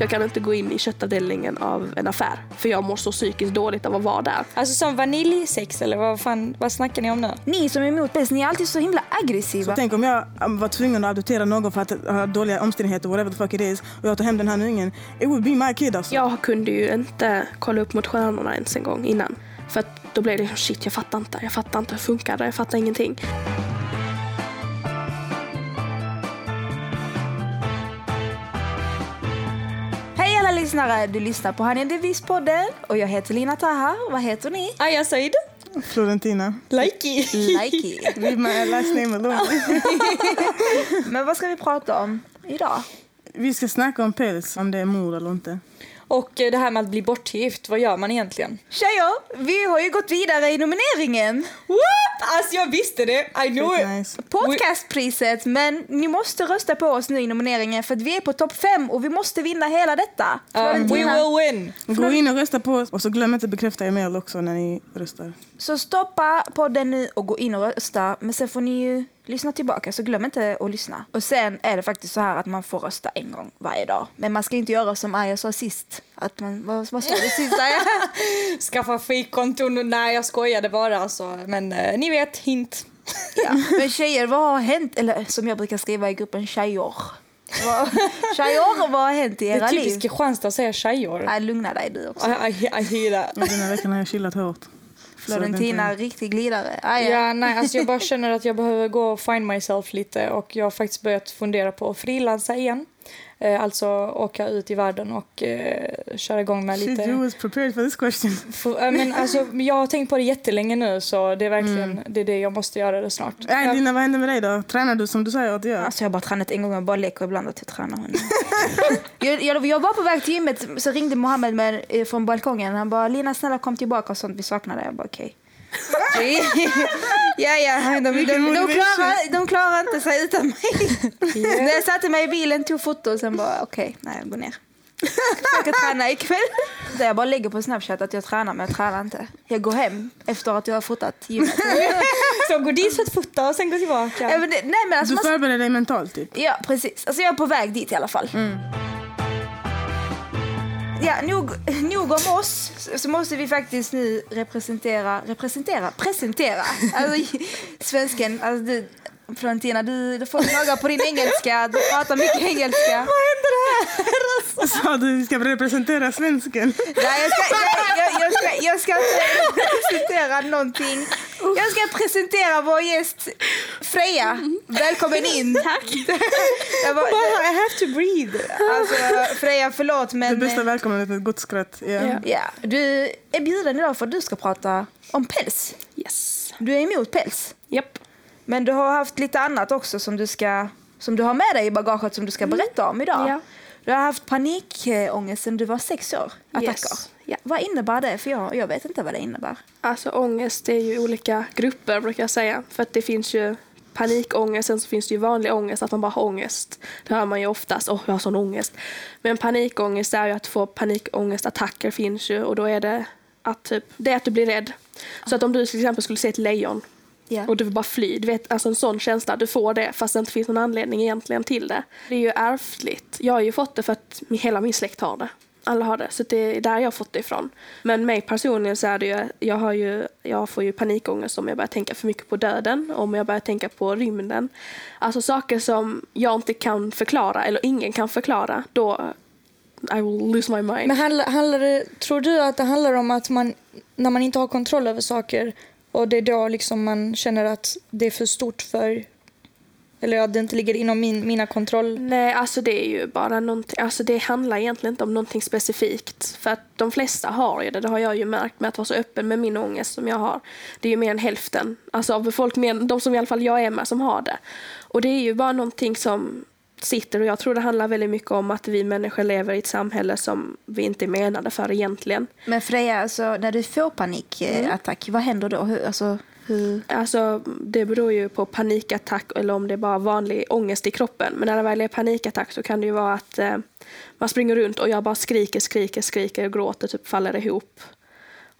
Jag kan inte gå in i köttavdelningen av en affär för jag mår så psykiskt dåligt av att vara där. Alltså som vaniljsex eller vad fan, vad snackar ni om nu? Ni som är emot päls, ni är alltid så himla aggressiva. Så tänk om jag um, var tvungen att adoptera någon för att ha dåliga omständigheter, whatever the fuck it is, och jag tar hem den här ungen. It would be my kid alltså. Jag kunde ju inte kolla upp mot stjärnorna ens en gång innan. För att då blev det shit, jag fattar inte, jag fattar inte, hur funkar det, jag fattar ingenting. Alla lyssnare! Du lyssnar på Han är Devis-podden och jag heter Lina Taha. Vad heter ni? Aya Said. Florentina. Likey. Likey. Leave my last name alone. Men vad ska vi prata om idag? Vi ska snacka om päls, om det är mord eller inte. Och eh, det här med att bli bortgift, vad gör man egentligen? Tjejer, vi har ju gått vidare i nomineringen. What? Alltså jag visste det, I knew it. nice. Podcastpriset, men ni måste rösta på oss nu i nomineringen för att vi är på topp fem och vi måste vinna hela detta. Um, we will win. Gå in och rösta på oss och så glöm inte bekräfta er mail också när ni röstar. Så stoppa podden nu och gå in och rösta. Men sen får ni ju lyssna tillbaka, så glöm inte att lyssna. Och sen är det faktiskt så här att man får rösta en gång varje dag. Men man ska inte göra som Aya sa sist. Att man, vad, vad sa du sist Aya? Skaffa fejkkonton. Nej jag skojade bara alltså. Men eh, ni vet, hint. ja. Men tjejer, vad har hänt? Eller som jag brukar skriva i gruppen tjejer. Vad, tjejer, vad har hänt i Det är era liv? typiskt Kristianstad att säga tjejor. Nej, lugna dig du också. I, I, I hear that. Och den här veckan har jag chillat hårt. Florentina, riktig glidare. Aya. Ja, nej, alltså jag bara känner att jag behöver gå och find myself lite och jag har faktiskt börjat fundera på att frilansa igen. Eh, alltså åka ut i världen och eh, köra igång med Shit, you lite... was prepared for this question. För, eh, men alltså, jag har tänkt på det jättelänge nu så det är verkligen det, är det jag måste göra det snart. Nej, Lina, vad händer med dig då? Tränar du som du säger att du gör? Alltså jag har bara tränat en gång, jag bara leker ibland att jag tränar. Jag, jag, jag var på väg till gymmet, så ringde Mohammed med, eh, från balkongen. Han bara, Lina snälla kom tillbaka och sånt, vi saknar dig. Jag bara okej. Ja, ja, de, de, de, klarar, de klarar inte sig utan mig. När jag satte mig i bilen, tog foto och sen bara okej, nej jag går ner. Jag ska träna ikväll. Så jag bara lägger på Snapchat att jag tränar men jag tränar inte. Jag går hem efter att jag har fotat gymmet. Så gå dit för att fota och sen gå tillbaka. Ja, men det, nej, men alltså, Du förbereder dig mentalt typ? Ja, precis. Alltså jag är på väg dit i alla fall. Ja, nog, nog om oss. Så- måste vi faktiskt nu representera, representera, presentera. Alltså, svensken, alltså du, Florentina, du, du får klaga på din engelska. Du pratar mycket engelska. Vad händer här? Sa du vi ska representera svensken? Nej, jag ska, jag, jag, jag, ska, jag ska inte presentera någonting. Jag ska presentera vår gäst Freja. Välkommen in. Tack. Jag bara, I have to breathe. Alltså Freja, förlåt Det men... bästa välkomnandet med ett gott skratt. Ja. Ja. Ja, du är bjuden idag för att du ska prata om päls. Yes. Du är emot päls. Japp. Men du har haft lite annat också som du, ska, som du har med dig i bagaget som du ska berätta om idag. Ja. Du har haft panikångest sedan du var sex år. Attacker. Yes. Ja. Vad innebär det? För jag, jag vet inte vad det innebär. Alltså ångest är ju olika grupper brukar jag säga. För att det finns ju panikångest, sen så finns det ju vanlig ångest, att man bara har ångest. Det hör man ju oftast, åh jag har sån ångest. Men panikångest är ju att få panikångestattacker finns ju och då är det att typ, det är att du blir rädd. Så att om du till exempel skulle se ett lejon Ja. och du vill bara fly, du vet alltså en sån känsla, du får det fast det inte finns någon anledning egentligen till det. Det är ju ärftligt. Jag har ju fått det för att hela min släkt har det. Alla har det, så det är där jag har fått det ifrån. Men mig personligen så är det ju, jag, har ju, jag får ju panikångest om jag börjar tänka för mycket på döden, om jag börjar tänka på rymden. Alltså saker som jag inte kan förklara, eller ingen kan förklara, då I will lose my mind. Men handlar, handlar det, tror du att det handlar om att man, när man inte har kontroll över saker och det är då liksom man känner att det är för stort för, eller att det inte ligger inom min, mina kontroll... Nej, alltså det är ju bara någonting, alltså det handlar egentligen inte om någonting specifikt. För att de flesta har ju det, det har jag ju märkt med att vara så öppen med min ångest som jag har. Det är ju mer än hälften, alltså av befolkningen, de som i alla fall jag är med som har det. Och det är ju bara någonting som sitter och jag tror det handlar väldigt mycket om att vi människor lever i ett samhälle som vi inte är menade för egentligen. Men Freja, alltså, när du får panikattack, vad händer då? Hur, alltså, Alltså, det beror ju på panikattack eller om det är bara vanlig ångest i kroppen. Men när det väl är panikattack så kan det ju vara att eh, man springer runt och jag bara skriker, skriker, skriker och gråter, typ faller ihop.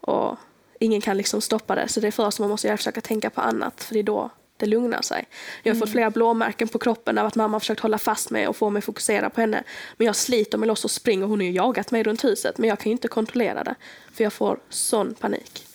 Och ingen kan liksom stoppa det. Så det är först man måste försöka tänka på annat, för det är då det lugnar sig. Jag har fått flera blåmärken på kroppen av att mamma har försökt hålla fast mig och få mig fokusera på henne. Men jag sliter mig loss och springer. Hon har ju jagat mig runt huset, men jag kan ju inte kontrollera det. För jag får sån panik.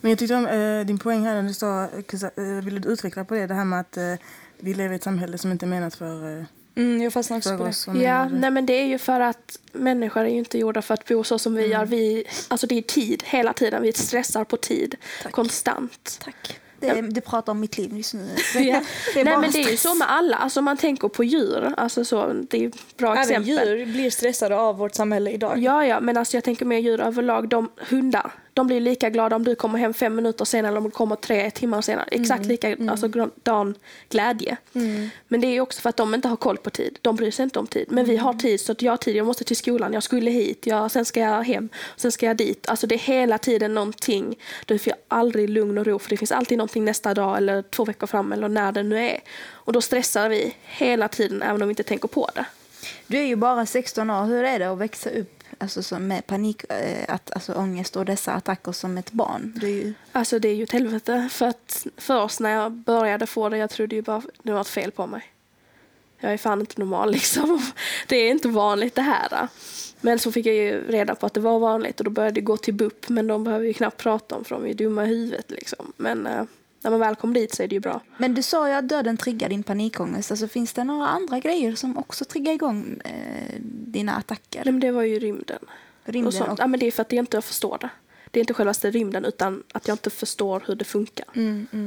Men jag tyckte om eh, din poäng här när du sa, eh, vill du utveckla på det, det här med att eh, vi lever i ett samhälle som inte är menat för, eh, Mm, jag fastnar också på det. menar Ja, nej men det är ju för att människor är ju inte gjorda för att bo så som vi gör. Vi, alltså det är tid hela tiden. Vi stressar på tid konstant. Tack. Det, det pratar om mitt liv just nu. Ja. Det är nej men det är ju så med alla. Alltså man tänker på djur. Alltså så, det är bra Även exempel. djur blir stressade av vårt samhälle idag. Ja, ja, men alltså jag tänker mer djur överlag. De hundar, de blir lika glada om du kommer hem fem minuter senare eller om du kommer tre timmar senare. Exakt lika, alltså dan glädje. Men det är också för att de inte har koll på tid. De bryr sig inte om tid. Men vi har tid, så att jag har tid. Jag måste till skolan, jag skulle hit, jag, sen ska jag hem, sen ska jag dit. Alltså det är hela tiden någonting. Du får aldrig lugn och ro, för det finns alltid någonting nästa dag eller två veckor fram eller när det nu är. Och då stressar vi hela tiden, även om vi inte tänker på det. Du är ju bara 16 år. Hur är det att växa upp alltså, som med panik, eh, att, alltså, ångest och dessa attacker som ett barn? Du är ju... Alltså det är ju ett helvete. För att först när jag började få det, jag trodde ju bara det var ett fel på mig. Jag är fan inte normal liksom. Det är inte vanligt det här. Men så fick jag ju reda på att det var vanligt och då började jag gå till BUP. Men de behöver ju knappt prata om för de är ju dumma i huvudet liksom. Men eh, när man väl kom dit så är det ju bra. Men du sa ju att döden triggar din panikångest. Alltså, finns det några andra grejer som också triggar igång eh, dina attacker? Nej, men det var ju rymden. Rymden och och- Ja, men det är för att jag inte förstår det. Det är inte självaste rymden utan att jag inte förstår hur det funkar.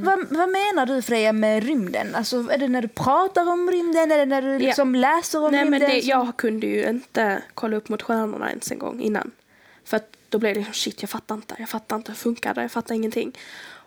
Vad, vad menar du Freja med rymden? Alltså, är det när du pratar om rymden eller när du liksom läser om Nej, men rymden? det, som- jag kunde ju inte kolla upp mot stjärnorna ens en gång innan. För att då blev det liksom, shit, jag fattar inte, jag fattar inte, hur funkar det, jag fattar ingenting.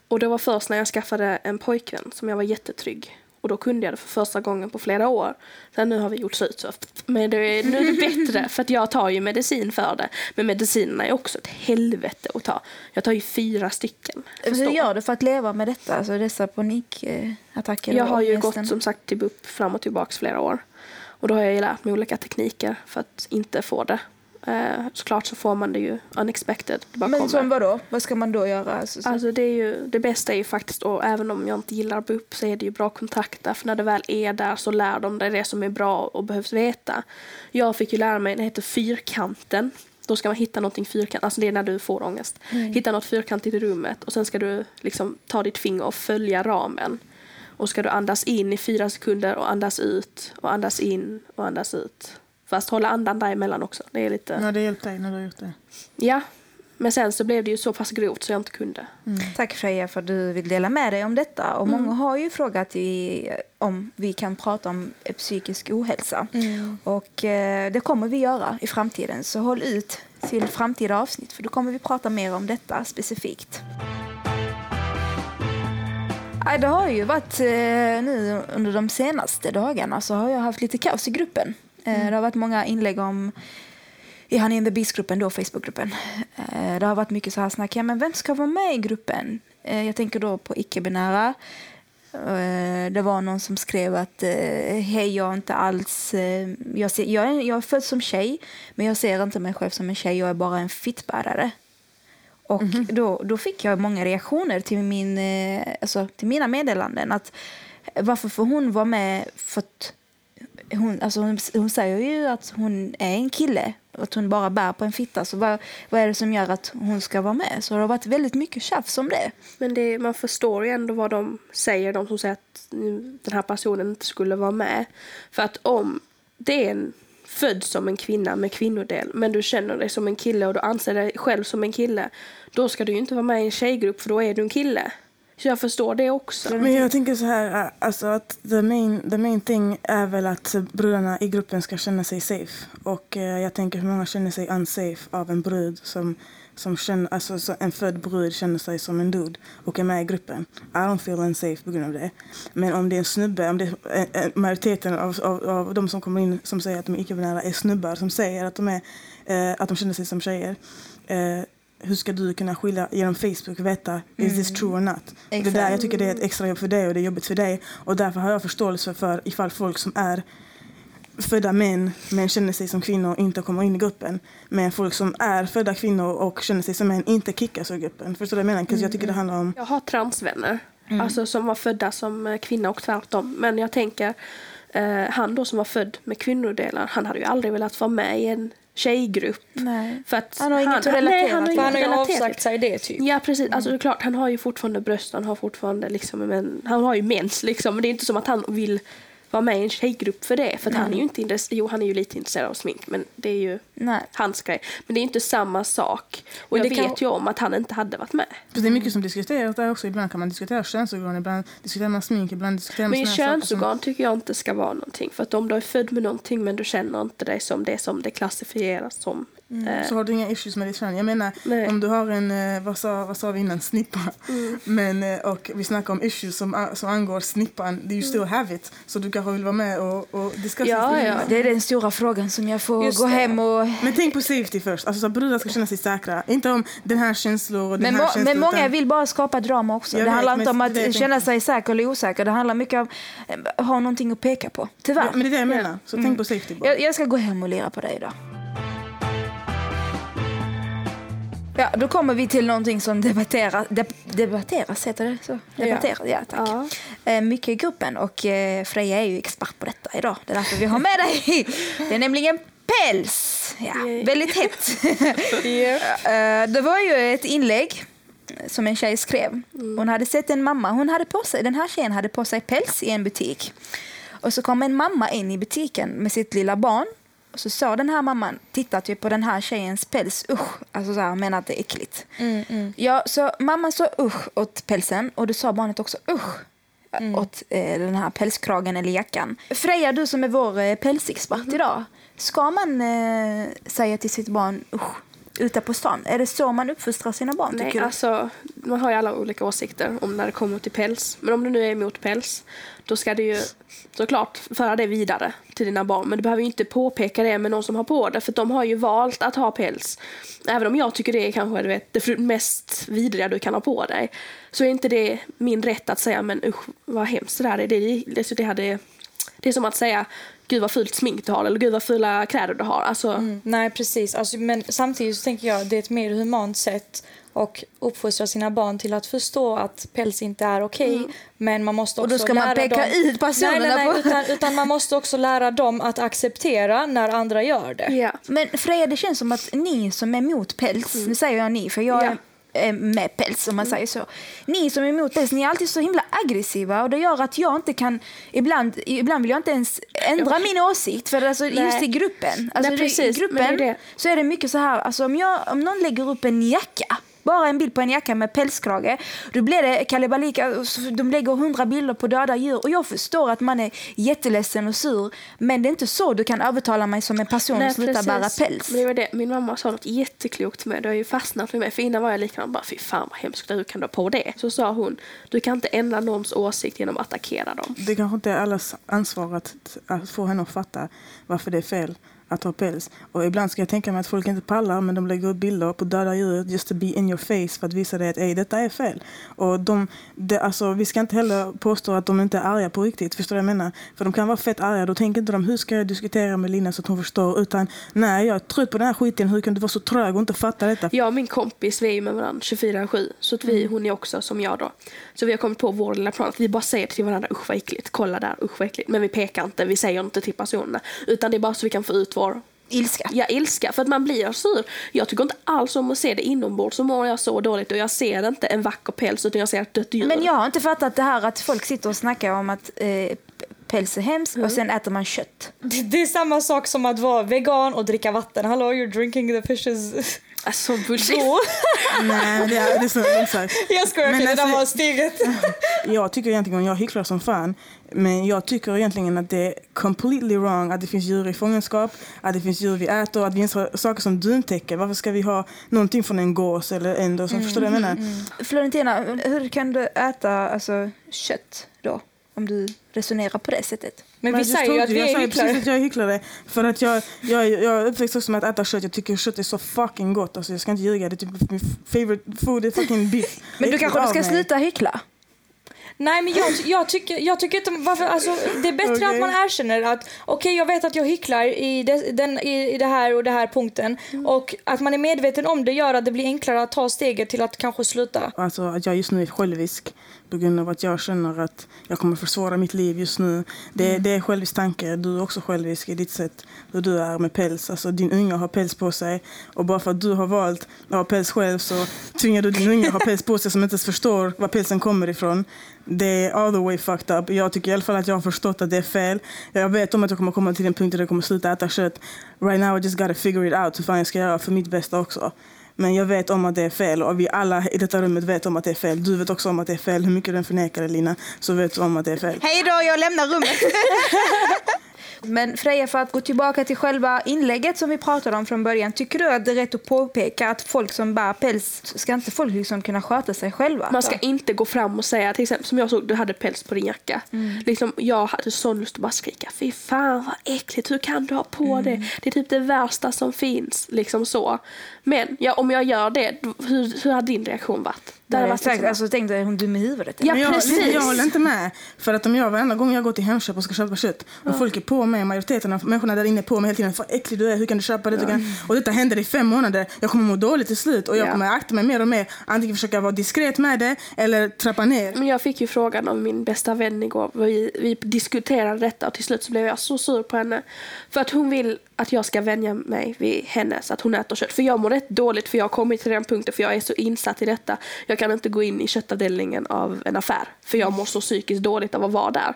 Och det var först när jag skaffade en pojkvän som jag var jättetrygg. Och då kunde jag det för första gången på flera år. Sen nu har vi gjort slut så, men det är, nu är det bättre för att jag tar ju medicin för det. Men medicinerna är också ett helvete att ta. Jag tar ju fyra stycken. Hur gör du för att leva med detta? Alltså dessa panikattacker? Jag har ju gått som sagt till BUP fram och tillbaks flera år. Och då har jag ju lärt mig olika tekniker för att inte få det. Eh, såklart så får man det ju unexpected. Det bara Men kommer. som vadå? Vad ska man då göra? Alltså, så- Alltså det, är ju, det bästa är ju faktiskt, och även om jag inte gillar BUP så är det ju bra kontakt där. För när det väl är där så lär de dig det som är bra och behövs veta. Jag fick ju lära mig, det heter fyrkanten. Då ska man hitta någonting fyrkantigt, alltså det är när du får ångest. Hitta något fyrkantigt i rummet och sen ska du liksom ta ditt finger och följa ramen. Och ska du andas in i fyra sekunder och andas ut och andas in och andas ut. Fast hålla andan däremellan också. Det är lite... Ja, det hjälpte dig när du har gjort det. Ja. Men sen så blev det ju så pass grovt så jag inte kunde. Tack Freja för att du vill dela med dig om detta. Och Många har ju frågat i, om vi kan prata om eh, psykisk ohälsa. Och eh, det kommer vi göra i framtiden. Så håll ut till framtida avsnitt för då kommer vi prata mer om detta specifikt. Det har ju varit eh, nu under de senaste dagarna så har jag haft lite kaos i gruppen. Eh, Det har varit många inlägg om i Han in the Beast-gruppen, då Facebookgruppen. Eh, Det har varit mycket så här snack, ja, men vem ska vara med i gruppen? Eh, Jag tänker då på icke-binära. Det var någon som skrev att hej, jag är inte alls... Jag, ser, jag, är, jag är född som tjej, men jag ser inte mig själv som en tjej, jag är bara en fittbärare. Och då, då fick jag många reaktioner till, min, alltså, till mina meddelanden. Att, varför får hon vara med? För att hon, alltså hon, hon säger ju att hon är en kille. Att hon bara bär på en fitta. Så vad, vad är det som gör att hon ska vara med? Så det har varit väldigt mycket tjafs om det. Men det, man förstår ju ändå vad de säger, de som säger att den här personen inte skulle vara med. För att om det är en född som en kvinna med kvinnodel, men du känner dig som en kille och du anser dig själv som en kille, då ska du ju inte vara med i en tjejgrupp för då är du en kille. Så jag förstår det också. Men jag tänker så här, eh, alltså att the main, the main thing är väl att brudarna i gruppen ska känna sig safe. Och eh, jag tänker hur många känner sig unsafe av en brud som, som känner, alltså så en född brud känner sig som en dude och är med i gruppen. I don't feel unsafe på grund av det. Men om det är en snubbe, om det är, eh, eh, majoriteten av, av, av de som kommer in som säger att de är icke-binära är snubbar som säger att de, är, eh, att de känner sig som tjejer. Eh, hur ska du kunna skilja genom Facebook veta is this true or not? Det är där jag tycker det är ett extra jobb för dig och det är jobbigt för dig. Och därför har jag förståelse för ifall folk som är födda män men känner sig som kvinnor inte kommer in i gruppen. Men folk som är födda kvinnor och känner sig som män inte kickas ur gruppen. Förstår du vad jag menar? 'Cause Jag tycker det handlar om... Jag har transvänner, alltså som var födda som eh, kvinna och tvärtom. Men jag tänker, eh, han då som var född med kvinnodelar, han hade ju aldrig velat vara med i en tjejgrupp. Nej. För att Han har inget att nej, relatera han har till. Han har ju avsagt sig det typ. Ja precis, alltså det är klart han har ju fortfarande bröst, han har fortfarande liksom, men han har ju mens liksom. Men det är inte som att han vill vara med i en tjejgrupp för det. För att han är ju inte intresserad, jo han är ju lite intresserad av smink men det är ju Nej. hans grej. Men det är inte samma sak. Och jag det kan- vet ju om att han inte hade varit med. För det är mycket som diskuteras där också. Ibland kan man diskutera könsorgan, ibland diskuterar man smink, ibland diskuterar man Men saker som- könsorgan tycker jag inte ska vara någonting. För att om du är född med någonting men du känner inte dig som det som det klassifieras som. Eh, Så har du inga issues med ditt kön. Jag menar, Nej. om du har en, eh, vad sa, vad sa vi innan, snippa. Mm. Men, eh, och vi snackar om issues som, som angår snippan, do you still have it? Så du kanske vill vara med och, och discussa Ja, det. ja. Det är den stora frågan som jag får Just gå det. hem och... Men tänk på safety först. Alltså, så brudar ska känna sig säkra. Inte om den här känslor och den Men, här må, känslor. men många utan- vill bara skapa drama också. Jag det vet, handlar inte om att det känna sig säker eller osäker. Det handlar mycket om att ha någonting att peka på. Tyvärr. Ja, men det är det jag menar. Så tänk på safety bara. Jag, jag ska gå hem och lira på dig idag. Ja, då kommer vi till någonting som debatteras, deb, debatteras heter det så? Debatteras, ja, tack. Ja. Eh, mycket i gruppen och eh, Freja är ju expert på detta idag. Det är därför vi har med dig. Det är nämligen päls. Ja, väldigt hett. Eh, det var ju ett inlägg som en tjej skrev. Hon hade sett en mamma, hon hade på sig, den här tjejen hade på sig päls i en butik. Och så kom en mamma in i butiken med sitt lilla barn. Och så sa den här mamman, titta typ på den här tjejens päls, usch. Alltså så här, menar att det är äckligt. Ja, så mamman sa usch åt pälsen och då sa barnet också usch åt eh, den här pälskragen eller jackan. Freja, du som är vår eh, pälsexpert idag. Ska man eh, säga till sitt barn usch ute på stan? Är det så man uppfostrar sina barn? Nej, tycker du? alltså, man har ju alla olika åsikter om när det kommer till päls. Men om du nu är emot päls, då ska du ju såklart föra det vidare till dina barn. Men du behöver ju inte påpeka det med någon som har på det, för de har ju valt att ha päls. Även om jag tycker det är kanske du vet, det mest vidriga du kan ha på dig, så är inte det min rätt att säga men usch vad hemskt det där är. Det, det, det, hade, det är som att säga gud vad fult smink du har eller gud vad fula kläder du har. Alltså, Mm, nej, precis. Alltså, men samtidigt så tänker jag det är ett mer humant sätt och uppfostra sina barn till att förstå att päls inte är okej. Men man måste Och också då ska man lära peka dem... ut personerna nej, nej, nej, på- utan, utan man måste också lära dem att acceptera när andra gör det. ja. Men Freja, det känns som att ni som är emot päls, nu säger jag ni för jag Ja. Är med päls om man säger så. Ni som är emot päls, ni är alltid så himla aggressiva och det gör att jag inte kan, ibland, ibland vill jag inte ens ändra min åsikt för alltså, Nej. just i gruppen. Alltså, Nej, precis, I är gruppen det. så är det mycket så här, alltså, om, jag, om någon lägger upp en jacka bara en bild på en jacka med pälskrage. Då blir det kalibalika. De lägger hundra bilder på döda djur. Och jag förstår att man är jätteledsen och sur. Men det är inte så du kan övertala mig som en person att sluta precis. bära päls. Men det var det. Min mamma sa något jätteklokt med det har ju fastnat för mig. För innan var jag likadan, bara fy fan vad hemskt, hur kan du ha på det? Så sa hon, du kan inte ändra någons åsikt genom att attackera dem. Det kanske inte är allas ansvar att, att få henne att fatta varför det är fel att ha päls. Och ibland ska jag tänka mig att folk inte pallar men de lägger upp bilder på döda djur just to be in your face för att visa dig att Ey, detta är fel. Och de, det, alltså, vi ska inte heller påstå att de inte är arga på riktigt. Förstår du vad jag menar? För de kan vara fett arga. Då tänker inte de hur ska jag diskutera med Lina så att hon förstår. Utan nej, jag är trött på den här skiten. Hur kan du vara så trög och inte fatta detta? Jag och min kompis, vi är ju med varandra 24-7. Så att vi, hon är också som jag då. Så vi har kommit på vår lilla plan att vi bara säger till varandra usch vad äckligt, kolla där, usch vad äckligt. Men vi pekar inte, vi säger inte till personerna. Utan det är bara så vi kan få ut vår Ilska. Ja, ilska. För att man blir sur. Jag tycker inte alls om att se det inombords så mår jag så dåligt och jag ser inte en vacker päls utan jag ser ett dött djur. Men jag har inte fattat det här att folk sitter och snackar om att eh, päls är hemskt och sen äter man kött. Det, det är samma sak som att vara vegan och dricka vatten. Hallå, you're drinking the fishes. Alltså bullshit. Så. Nej, det är, det är så exakt. Jag skojar, okej, det där alltså- var steget. Jag tycker egentligen, jag hycklar som fan, men jag tycker egentligen att det är completely wrong att det finns djur i fångenskap, att det finns djur vi äter, att det finns saker som duntäcker. Varför ska vi ha någonting från en gås eller en som förstår du vad jag menar? Florentina, hur kan du äta alltså, kött då? om du resonerar på det sättet. Men Men vi jag säger ju att vi är jag sa precis hycklare. att jag är hycklare. För att jag, jag, jag är uppväxt också med att äta kött. Jag tycker kött är så fucking gott. Alltså, jag ska inte ljuga. Det är typ min favorite food är fucking beef. Men du kanske av ska mig. sluta hyckla? Nej men jag, jag, tycker, jag tycker inte, varför, alltså, det är bättre Okej. att man erkänner att okej jag vet att jag hycklar i det, den, i, i det här och det här punkten och att man är medveten om det gör att det blir enklare att ta steget till att kanske sluta. Alltså att jag just nu är självisk på grund av att jag känner att jag kommer försvåra mitt liv just nu. Det, Mm. det är självisk tanke. Du är också självisk i ditt sätt hur du är med päls. Alltså din unge har päls på sig och bara för att du har valt att ha päls själv så tvingar du din unge att ha päls på sig som inte ens förstår var pälsen kommer ifrån. Det är all the way fucked up. Jag tycker i alla fall att jag har förstått att det är fel. Jag vet om att jag kommer komma till en punkt där jag kommer sluta äta kött. Right now I just gotta figure it out hur fan jag ska göra för mitt bästa också. Men jag vet om att det är fel och vi alla i detta rummet vet om att det är fel. Du vet också om att det är fel. Hur mycket du än förnekar det Lina så vet du om att det är fel. Hej då, jag lämnar rummet. Men Freja, för att gå tillbaka till själva inlägget som vi pratade om från början. Tycker du att det är rätt att påpeka att folk som bär päls, ska inte folk liksom kunna sköta sig själva? Man ska inte gå fram och säga, till exempel som jag såg, du hade päls på din jacka. Liksom, jag hade sån lust att bara skrika, fy fan vad äckligt, hur kan du ha på det? Det är typ det värsta som finns. Liksom så. Men ja, om jag gör det, då- hur, hur hade din reaktion varit? Det hade varit exakt. liksom, Alltså, tänk dig, är hon dum i huvudet? Ja, Men jag, precis. jag håller inte med. För att om jag varenda gång jag går till Hemköp och ska köpa kött och folk är på mig, majoriteten av människorna där inne är på mig hela tiden. Vad äcklig du är, hur kan du köpa det? Kan... Och detta händer i fem månader. Jag kommer må dåligt till slut och jag Ja. kommer akta mig mer och mer. Antingen försöka vara diskret med det eller trappa ner. Men jag fick ju frågan av min bästa vän igår. Vi, vi diskuterade detta och till slut så blev jag så sur på henne. För att hon vill att jag ska vänja mig vid hennes, att hon äter kött. För jag mår rätt dåligt för jag har kommit till den punkten för jag är så insatt i detta. Jag kan inte gå in i köttavdelningen av en affär. För jag mår så psykiskt dåligt av att vara där.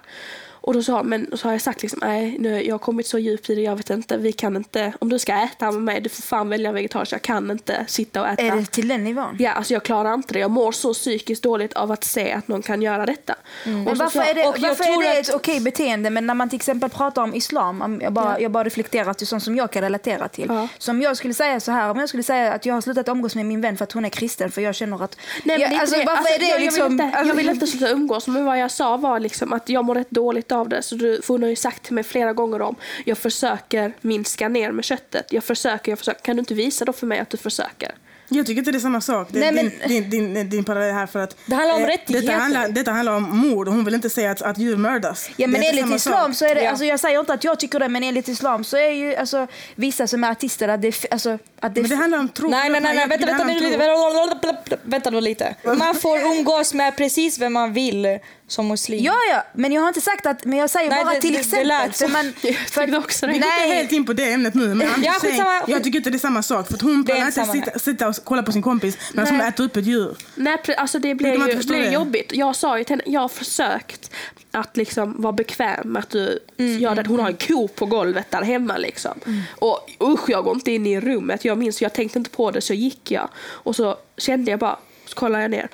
Och då sa, men, så har jag sagt liksom, nej nu, jag har kommit så djupt i det, jag vet inte, vi kan inte, om du ska äta med mig, du får fan välja vegetariskt, jag kan inte sitta och äta. Är det till den nivån? Ja, alltså jag klarar inte det. Jag mår så psykiskt dåligt av att se att någon kan göra detta. Men Och så varför är det, och jag varför tror är det att- ett okej beteende? Men när man till exempel pratar om islam, jag bara, jag bara reflekterar till sånt som jag kan relatera till. Ja. Som jag skulle säga så här, om jag skulle säga att jag har slutat umgås med min vän för att hon är kristen för jag känner att... Nej, men jag, det är inte alltså, det. varför Alltså, är det jag, jag, liksom... vill inte, alltså, jag vill inte sluta umgås, men vad jag sa var liksom att jag mår rätt dåligt av det. Så du, för hon har ju sagt till mig flera gånger om jag försöker minska ner med köttet. Jag försöker, jag försöker. Kan du inte visa då för mig att du försöker? Jag tycker inte det är samma sak. Det, Nej, men- din, din, din, din parallell här för att... Det handlar om eh, rättigheter. Detta handlar, detta handlar om mord och hon vill inte säga att, att djur mördas. Ja men enligt islam sak. så är det, Ja. alltså jag säger inte att jag tycker det men enligt islam så är ju alltså vissa som är artister att det, alltså, att det, Men det handlar om tro. Nej, nej, nej, nej. Vänta, vänta, nu om tro. lite. Vänta nu lite. Man får umgås med precis vem man vill som muslim. Ja ja, men jag har inte sagt att, men jag säger Nej, bara det- till det- det exempel. lät så. för man, Jag för tyckte också det. Vi går inte helt in på det ämnet nu. Men I'm Ja, saying, jag tycker inte det är samma sak. För att hon Det pallar inte sitta, sitta och kolla på sin kompis medan hon äter upp ett djur. Nej, alltså det man ju det? jobbigt. Jag sa ju till henne, jag har försökt att liksom vara bekväm med att du gör det. Hon har en ko på golvet där hemma liksom. Och usch, jag går inte in i rummet. Jag minns, jag tänkte inte på det så gick jag. Och så kände jag bara, så kollade jag ner.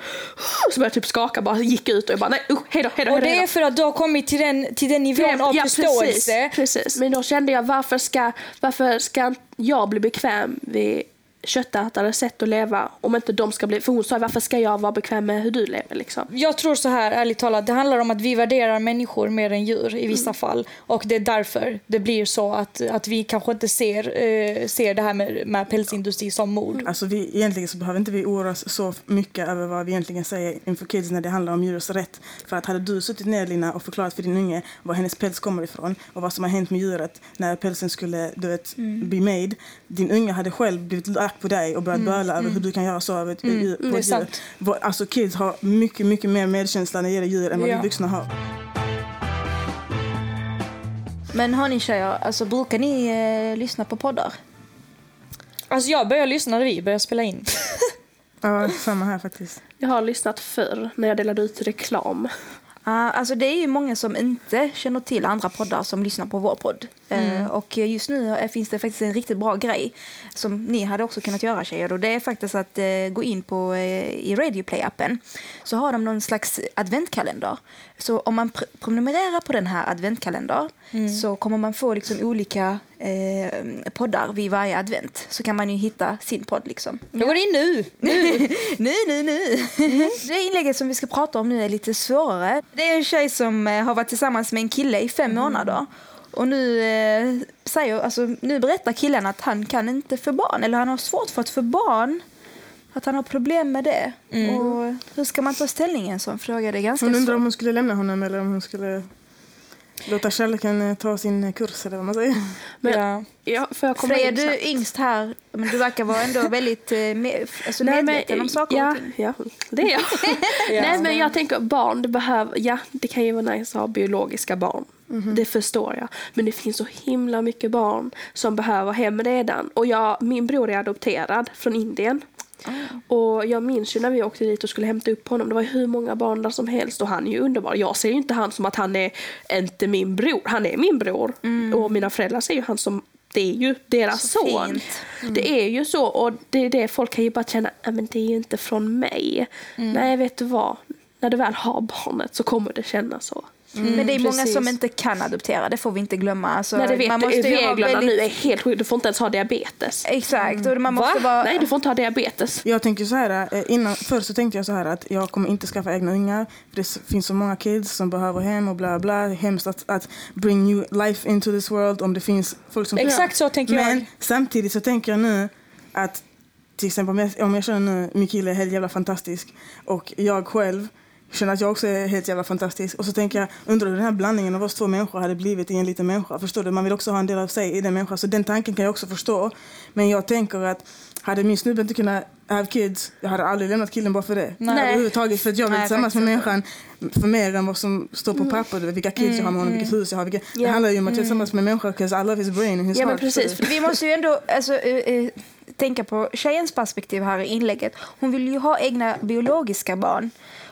Så började jag typ skaka, bara gick ut och jag bara nej usch, hejdå, hejdå, Och hejdå. det hejdå. är för att du har kommit till den, till den nivån av Ja, förståelse. Precis, precis. Men då kände jag varför ska, varför ska jag bli bekväm vid köttätares sätt att leva om inte de ska bli... För hon sa varför ska jag vara bekväm med hur du lever liksom. Jag tror så här, ärligt talat, det handlar om att vi värderar människor mer än djur i vissa fall. Och det är därför det blir så att, att vi kanske inte ser, eh, ser det här med, med pälsindustri som mord. Alltså vi, egentligen så behöver inte vi oroa oss så mycket över vad vi egentligen säger inför kids när det handlar om djurens rätt. För att hade du suttit ner Lina och förklarat för din unge var hennes päls kommer ifrån och vad som har hänt med djuret när pälsen skulle du vet, be made. Din unge hade själv blivit på dig och börjat böla över hur du kan göra så över ett, djur, på det är ett djur. Alltså kids har mycket, mycket mer medkänsla när det gäller djur än vad Ja. vi vuxna har. Men hörni tjejer, alltså, brukar ni eh, lyssna på poddar? Alltså jag börjar lyssna när vi börjar spela in. Ja, samma här faktiskt. Jag har lyssnat förr när jag delade ut reklam. Ja, alltså det är ju många som inte känner till andra poddar som lyssnar på vår podd. Eh, och just nu finns det faktiskt en riktigt bra grej som ni hade också kunnat göra tjejer. Och det är faktiskt att eh, gå in på eh, i Radioplay-appen så har de någon slags adventkalender. Så om man pr- prenumererar på den här adventkalendern så kommer man få liksom olika eh, poddar vid varje advent så kan man ju hitta sin podd liksom. Jag går in nu. nu, nu, nu. Det inlägget som vi ska prata om nu är lite svårare. Det är en tjej som har varit tillsammans med en kille i fem månader. Och nu, eh, säger, alltså, nu berättar killen att han kan inte få barn, eller han har svårt för att få barn. Att han har problem med det. Och hur ska man ta ställning i en sån fråga? Det är ganska Hon undrar om hon skulle lämna honom eller om hon skulle låta kärleken eh, ta sin kurs eller vad man säger. Men, Ja. ja, får jag komma Freja, du är yngst här, men du verkar vara ändå väldigt eh, med, alltså Nej, medveten om saker ja, och ting. ja, det är jag. Nej, men jag tänker barn, det behöver, ja, det kan ju vara nice att ha biologiska barn. Mhm. Det förstår jag. Men det finns så himla mycket barn som behöver hem redan. Och jag, min bror är adopterad från Indien. Ah. Och jag minns ju när vi åkte dit och skulle hämta upp honom. Det var hur många barn där som helst och han är ju underbar. Jag ser ju inte han som att han är inte min bror. Han är min bror. Och mina föräldrar ser ju han som det är ju deras Mm. Så son. Mm. Det är ju så och det är det folk kan ju bara känna, "Ja, men det är ju inte från mig. Mm. Nej, vet du vad? När du väl har barnet så kommer det kännas så. Men det är många precis. som inte kan adoptera, det får vi inte glömma. Alltså, Nej, det vet man du, måste ha reglerna väldigt- nu är helt sjuka. Du får inte ens ha diabetes. Exakt, och man måste vara... Nej, du får inte ha diabetes. Jag tänker så här, eh, innan, förr så tänkte jag så här att jag kommer inte skaffa egna ungar. För det finns så många kids som behöver hem och bla bla. Hemskt att, att bring new life into this world om det finns folk som... Exakt så tänker Men jag. samtidigt så tänker jag nu att till exempel om jag, om jag känner nu min kille är helt jävla fantastisk och jag själv känner att jag också är helt jävla fantastisk. Och så tänker jag, undrar hur den här blandningen av oss två människor hade blivit i en liten människa. Förstår du? Man vill också ha en del av sig i den människan. Så den tanken kan jag också förstå. Men jag tänker att hade min snubbe inte kunnat have kids, jag hade aldrig lämnat killen bara för det. Nej. Överhuvudtaget. För att jag vill Nej, tillsammans med människan för mer än vad som står på papper. Du vet, Vilka kids jag har med honom, vilket hus jag har. Vilka, Det Ja. handlar ju om att jag är tillsammans med människan, 'cause I love his brain and his Ja, men heart. precis. förstår du? Vi måste ju ändå alltså, eh, eh, tänka på tjejens perspektiv här i inlägget. Hon vill ju ha egna biologiska barn.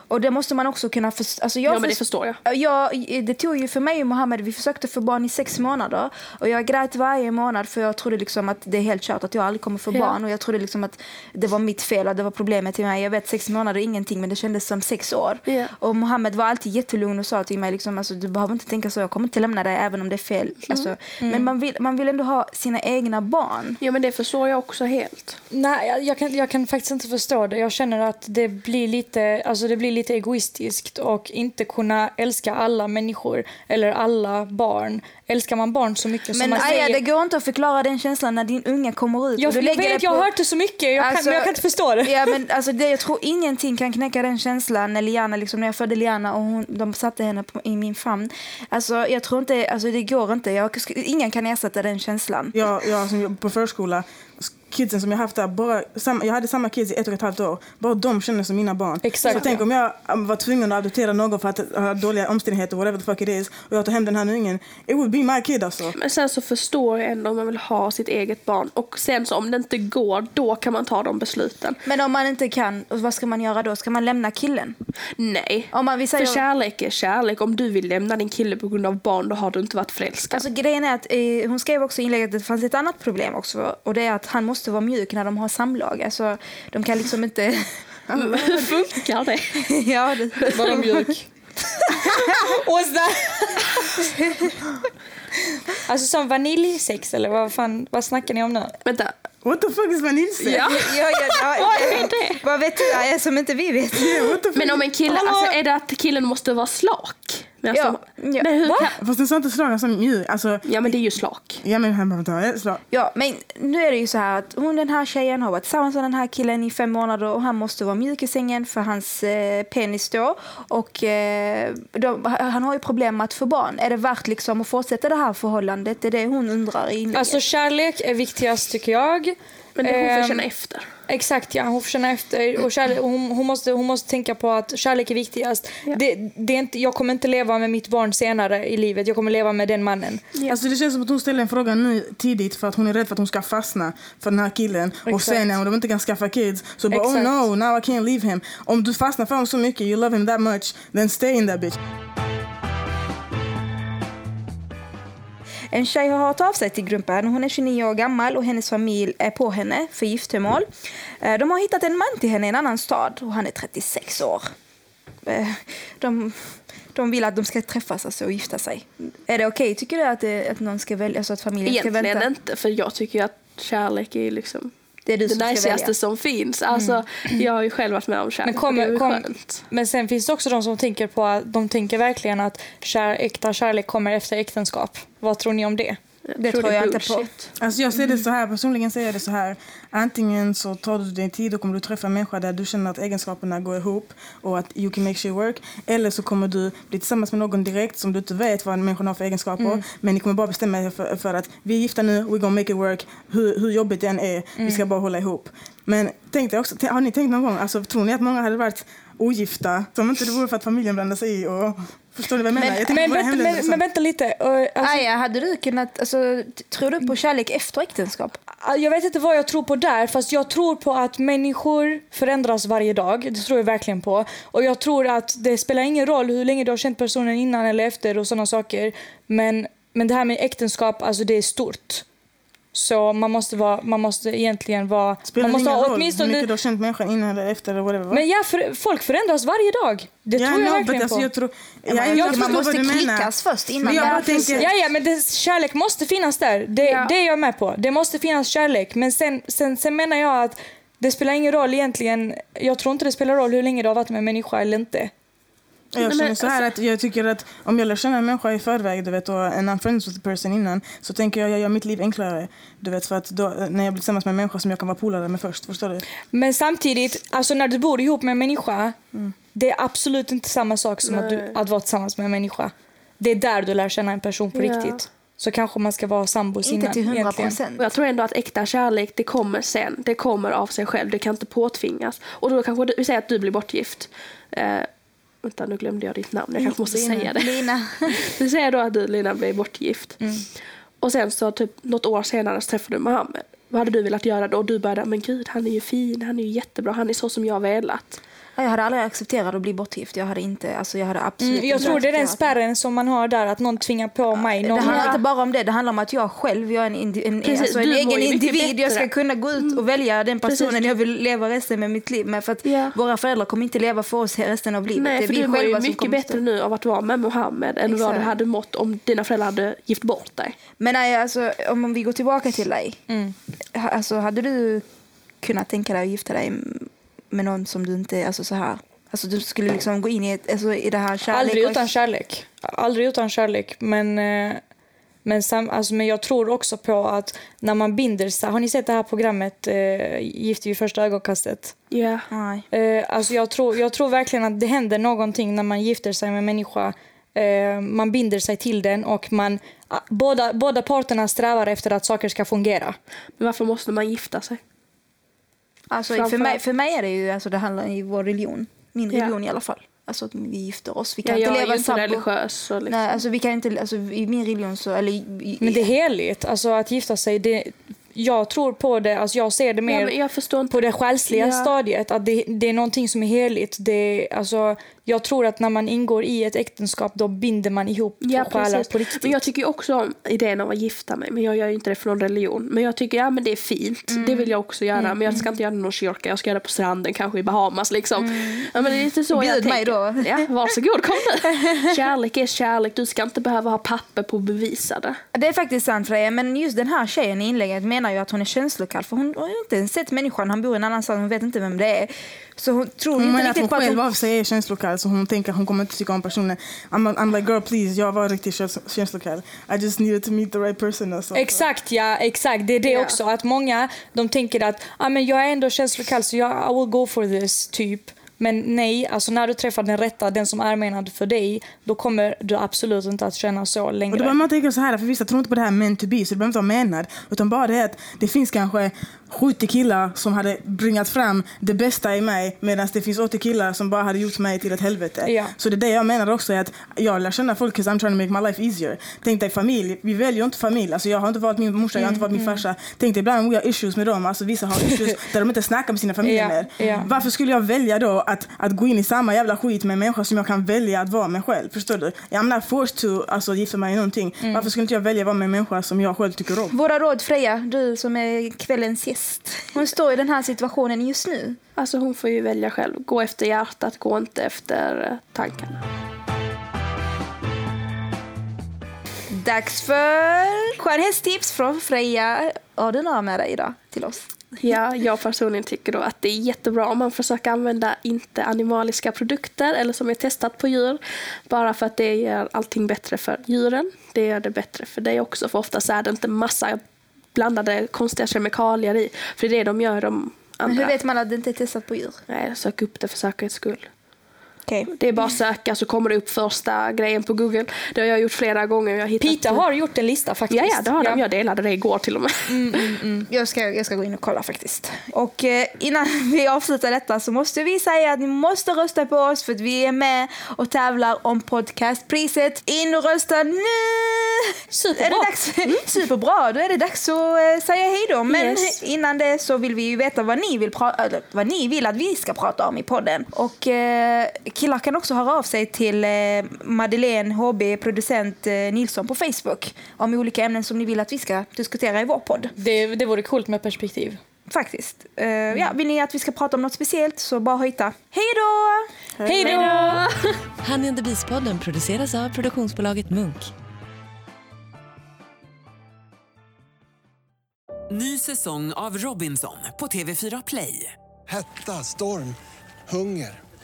Och det måste man också kunna förstå. Alltså jag Ja, men det först- förstår jag. Ja, det tog ju för mig och Mohammed, vi försökte få barn i sex månader. Och jag grät varje månad för jag trodde liksom att det är helt kört att jag aldrig kommer få Ja. barn. Och jag trodde liksom att det var mitt fel och det var problemet till mig. Jag vet sex månader är ingenting men det kändes som sex år. Ja. Och Mohammed var alltid jättelugn och sa till mig liksom, alltså, du behöver inte tänka så, jag kommer inte lämna dig även om det är fel. Alltså, Men man vill, man vill ändå ha sina egna barn. Ja, men det förstår jag också helt. Nej, jag- jag kan, jag kan faktiskt inte förstå det. Jag känner att det blir lite, alltså det blir lite egoistiskt och inte kunna älska alla människor eller alla barn. Älskar man barn så mycket som Men man Aja, säger... det går inte att förklara den känslan när din unge kommer ut. jag, och du jag lägger vet, det jag på- har hört det så mycket, jag kan, Alltså, men jag kan inte förstå det. Ja, men alltså det, jag tror ingenting kan knäcka den känslan när Liana, liksom, när jag födde Liana och hon, de satte henne på, i min famn. Alltså, jag tror inte, alltså det går inte. Jag, ingen kan ersätta den känslan. Jag, jag som jobbar på förskola, kidsen som jag haft där, bara, jag hade samma kids i ett och ett halvt år. Bara de känner som mina barn. Exakt. Så tänk om jag um, var tvungen att adoptera någon för att ha dåliga omständigheter, whatever the fuck it is, och jag tar hem den här ungen. It would be my kid alltså. Men sen så förstår jag ändå om man vill ha sitt eget barn. Och sen så om det inte går, då kan man ta de besluten. Men om man inte kan, vad ska man göra då? Ska man lämna killen? Nej. Om man, vi säger, För kärlek är kärlek. Om du vill lämna din kille på grund av barn, då har du inte varit förälskad. Alltså grejen är att eh, hon skrev också i inlägget att det fanns ett annat problem också och det är att han måste vara mjuk när de har samlag. Alltså de kan liksom inte... Hur funkar det? ja, det, Bara mjuk. What's that? alltså som vaniljsex eller vad fan, vad snackar ni om nu? Vänta. What the fuck is vaniljsex? Ja. ja, ja, ja, Vad är det? Vad vet du Aja, som inte vi vet? Fuck? Men om en kille, alltså är det att killen måste vara slak? Men, alltså, Ja, ja. men hur kan, Fast den sa inte slag, alltså mjuk. Alltså, Ja men det är ju slak. ja men han behöver slag. Ja, men nu är det ju så här att hon, den här tjejen har varit tillsammans med den här killen i fem månader och han måste vara mjuk i sängen för hans eh, penis då. Och eh, de, han har ju problem med att få barn. Är det värt liksom att fortsätta det här förhållandet? Det är det hon undrar i inlägget. Alltså kärlek är viktigast tycker jag. Men det hon får Ehm, känna efter. Exakt ja, hon får känna efter och kärlek, och hon, hon, måste, hon måste tänka på att kärlek är viktigast. Ja. Det, det är inte, jag kommer inte leva med mitt barn senare i livet, jag kommer leva med den mannen. Alltså det känns som att hon ställer en fråga nu tidigt för att hon är rädd för att hon ska fastna för den här killen. Och Exakt. sen när de inte kan skaffa kids så bara Exakt. oh no, now I can't leave him. Om du fastnar för honom så mycket, you love him that much, then stay in that bitch. En tjej har hört av sig till gruppen. Hon är 29 år gammal och hennes familj är på henne för giftermål. Eh, de har hittat en man till henne i en annan stad och han är 36 år. Eh, de, De vill att de ska träffas alltså, och gifta sig. Är det okej, tycker du, att, det, att någon ska välja, alltså att familjen ska Egentligen inte, för jag tycker ju att kärlek är liksom det är du det som ska najsigaste som finns. Alltså, Jag har ju själv varit med om kärlek Men kommer- det kom-. Men sen finns det också de som tänker på att de tänker verkligen att kär, äkta kärlek kommer efter äktenskap. Vad tror ni om det? Det tror är jag inte på. bullshit. Alltså jag ser det så här, personligen ser jag det så här. Antingen så tar du din tid och kommer du träffa en människa där du känner att egenskaperna går ihop och att you can make shit work. Eller så kommer du bli tillsammans med någon direkt som du inte vet vad människan har för egenskaper. Men ni kommer bara bestämma er för, för att vi är gifta nu, we're gonna make it work. Hur, hur jobbigt det än är, vi ska bara hålla ihop. Men tänk dig också, har ni tänkt någon gång, alltså, tror ni att många hade varit ogifta som inte det vore för att familjen blandar sig i? Och, förstår ni vad jag menar? jag Men, på våra vänta, men, men vänta lite. Och, alltså, Aja, hade du kunnat, alltså, tror du på kärlek efter äktenskap? Jag vet inte vad jag tror på där, fast jag tror på att människor förändras varje dag. Det tror jag verkligen på. Och jag tror att det spelar ingen roll hur länge du har känt personen innan eller efter och sådana saker. Men, men det här med äktenskap, alltså det är stort. Så man måste, vara, man måste egentligen vara... Spelar man måste ha roll hur åtminstone... mycket du har känt människan innan eller efter eller whatever? va? Men ja, för, folk förändras varje dag. Det Ja, tror jag no, verkligen alltså, på. jag tror, Ja, ja, men jag, jag förstår man måste klickas först innan. Men jag Ja, bara tänker, Ja, ja, men det, kärlek måste finnas där. Det, Ja. det är jag med på. Det måste finnas kärlek. Men sen, sen, sen menar jag att det spelar ingen roll egentligen. Jag tror inte det spelar roll hur länge du har varit med en människa eller inte. Jag känner men så här alltså- att jag tycker att om jag lär känna en människa i förväg du vet, och en I'm friends with the person innan så tänker jag jag gör mitt liv enklare. Du vet, för att då, när jag blir tillsammans med en människa som jag kan vara polare med först. Förstår du? Men samtidigt, alltså när du bor ihop med en människa, det är absolut inte samma sak som att, du, att vara tillsammans med en människa. Det är där du lär känna en person på Ja. riktigt. Så kanske man ska vara sambos Inte innan. till hundra egentligen. procent. Och jag tror ändå att äkta kärlek, det kommer sen. Det kommer av sig själv, det kan inte påtvingas. Och då kanske, du, vi säger att du blir bortgift. Eh, vänta, nu glömde jag ditt namn. Jag kanske måste säga det. Lina. Vi säger då att du Lina blir bortgift. Och sen så typ något år senare så träffar du Mohammed. Vad hade du velat göra då? Och du började, men gud han är ju fin, han är ju jättebra, han är så som jag velat. Ja, Jag hade aldrig accepterat att bli bortgift. Jag hade inte, alltså jag hade absolut Mm, jag tror det är den spärren som man har där, att någon tvingar på mig. Det Någon handlar inte bara om det, det handlar om att jag själv, jag är en, indi- en, Precis, alltså en egen individ. Jag ska kunna gå ut och välja den personen Precis. jag vill leva resten med mitt liv med. För att Ja. våra föräldrar kommer inte leva för oss resten av livet. det Nej, är för vi du mår ju mycket bättre nu av att vara med Mohammed än vad du hade mått om dina föräldrar hade gift bort dig. Men nej, alltså, om vi går tillbaka till dig. Mm. Alltså, hade du kunnat tänka dig att gifta dig med någon som du inte, alltså så här. Alltså du skulle liksom gå in i, ett, alltså, i det här kärlek Aldrig och- utan kärlek. Aldrig utan kärlek. Men, eh, men, sam, alltså, men jag tror också på att när man binder sig... Har ni sett det här programmet eh, Gift vid första ögonkastet? Ja. Nej. Eh, alltså jag, tror, jag tror verkligen att det händer någonting när man gifter sig med en människa. Man binder sig till den och man, ah, båda, båda parterna strävar efter att saker ska fungera. Men varför måste man gifta sig? Alltså, för, Framför- mig, för mig är det ju, alltså, det handlar i vår religion. Min Ja. religion i alla fall. Alltså att vi gifter oss. Vi Ja, kan jag inte är leva ju inte religiös. Liksom. Nej, alltså vi kan inte, alltså i min religion så, eller i, Men det är heligt. Alltså att gifta sig, det, jag tror på det. Alltså jag ser det mer ja, på det själsliga Ja. stadiet. Att det, det är någonting som är heligt. Det, alltså, jag tror att när man ingår i ett äktenskap då binder man ihop Ja, två själar på riktigt. Men jag tycker också om idén av att gifta mig. Men jag gör inte det för någon religion. Men jag tycker ja men det är fint. Det vill jag också göra. Men jag ska inte göra det i någon kyrka. Jag ska göra det på stranden, kanske i Bahamas liksom. Ja, men det är lite så jag Bjud mig tänker. då. Ja, varsågod kom nu. Kärlek är kärlek. Du ska inte behöva ha papper på att bevisa det. Det är faktiskt sant Freja, men just den här tjejen i inlägget menar ju att hon är känslokall för hon har inte ens sett människan, han bor en annanstans, hon vet inte vem det är. Så hon tror ju Hon inte menar att hon riktigt att själv av sig är känslokall så hon tänker att hon kommer inte tycka om personen. I'm, I'm like girl please, jag var riktigt käns- känslokall. I just needed to meet the right person. Alltså. Exakt, ja. Exakt. Det är det Ja. också. Att många de tänker att ah, men jag är ändå känslokall så jag I will go for this, typ. Men nej, alltså när du träffar den rätta, den som är menad för dig, då kommer du absolut inte att känna så Och då längre. behöver man tänka så här, för vissa tror inte på det här men to be, så det behöver inte vara menad. Utan bara det att det finns kanske 70 killar som hade bringat fram det bästa i mig medan det finns 80 killar som bara hade gjort mig till ett helvete. Ja. Så det är det jag menar också är att jag lär känna folk 'cause I'm trying to make my life easier. Tänk dig familj, vi väljer inte familj. Alltså jag har inte valt min morsa, jag har inte valt min farsa. Tänk dig ibland we har issues med dem, alltså vissa har issues där de inte snackar med sina Ja, familjemedlemmar. ja. Varför skulle jag välja då att, att gå in i samma jävla skit med en människa som jag kan välja att vara med själv? Förstår du? I'm not forced to alltså, gifta mig i någonting. Mm. Varför skulle inte jag välja att vara med en människa som jag själv tycker om? Våra råd Freja, du som är kvällens gäst. Hon står i den här situationen just nu. Alltså hon får ju välja själv. Gå efter hjärtat, gå inte efter eh, tankarna. Dags för skönhetstips från Freja. Har du några med dig idag till oss? Ja, jag personligen tycker då att det är jättebra om man försöker använda inte animaliska produkter eller som är testat på djur. Bara för att det gör allting bättre för djuren. Det gör det bättre för dig också. För oftast är det inte massa blandade konstiga kemikalier i. För det är det de gör de Men andra. hur vet man att det inte är testat på djur? Nej, sök upp det för säkerhets skull. Okej. Det är bara att söka så kommer det upp första grejen på Google. Det har jag gjort flera gånger. Jag hittat Pita har gjort en lista faktiskt. Ja, ja, det har de. Jag delade det igår till och med. Jag ska, jag ska gå in och kolla faktiskt. Och eh, innan vi avslutar detta så måste vi säga att ni måste rösta på oss för att vi är med och tävlar om podcastpriset. In och rösta nu! Superbra. Är det dags? Superbra, då är det dags att eh, säga hej då. Men Yes. innan det så vill vi ju veta vad ni, vill pra- vad ni vill att vi ska prata om i podden. Och eh, killar kan också höra av sig till eh, Madeleine HB, producent eh, Nilsson på Facebook om olika ämnen som ni vill att vi ska diskutera i vår podd. Det, det vore coolt med perspektiv. Faktiskt. Eh, ja, vill ni att vi ska prata om något speciellt så bara hojta. Hej då! Hej då! Honey and the Beast-podden produceras av produktionsbolaget Munk. Ny säsong av Robinson på TV4 Play. Hetta, storm, hunger.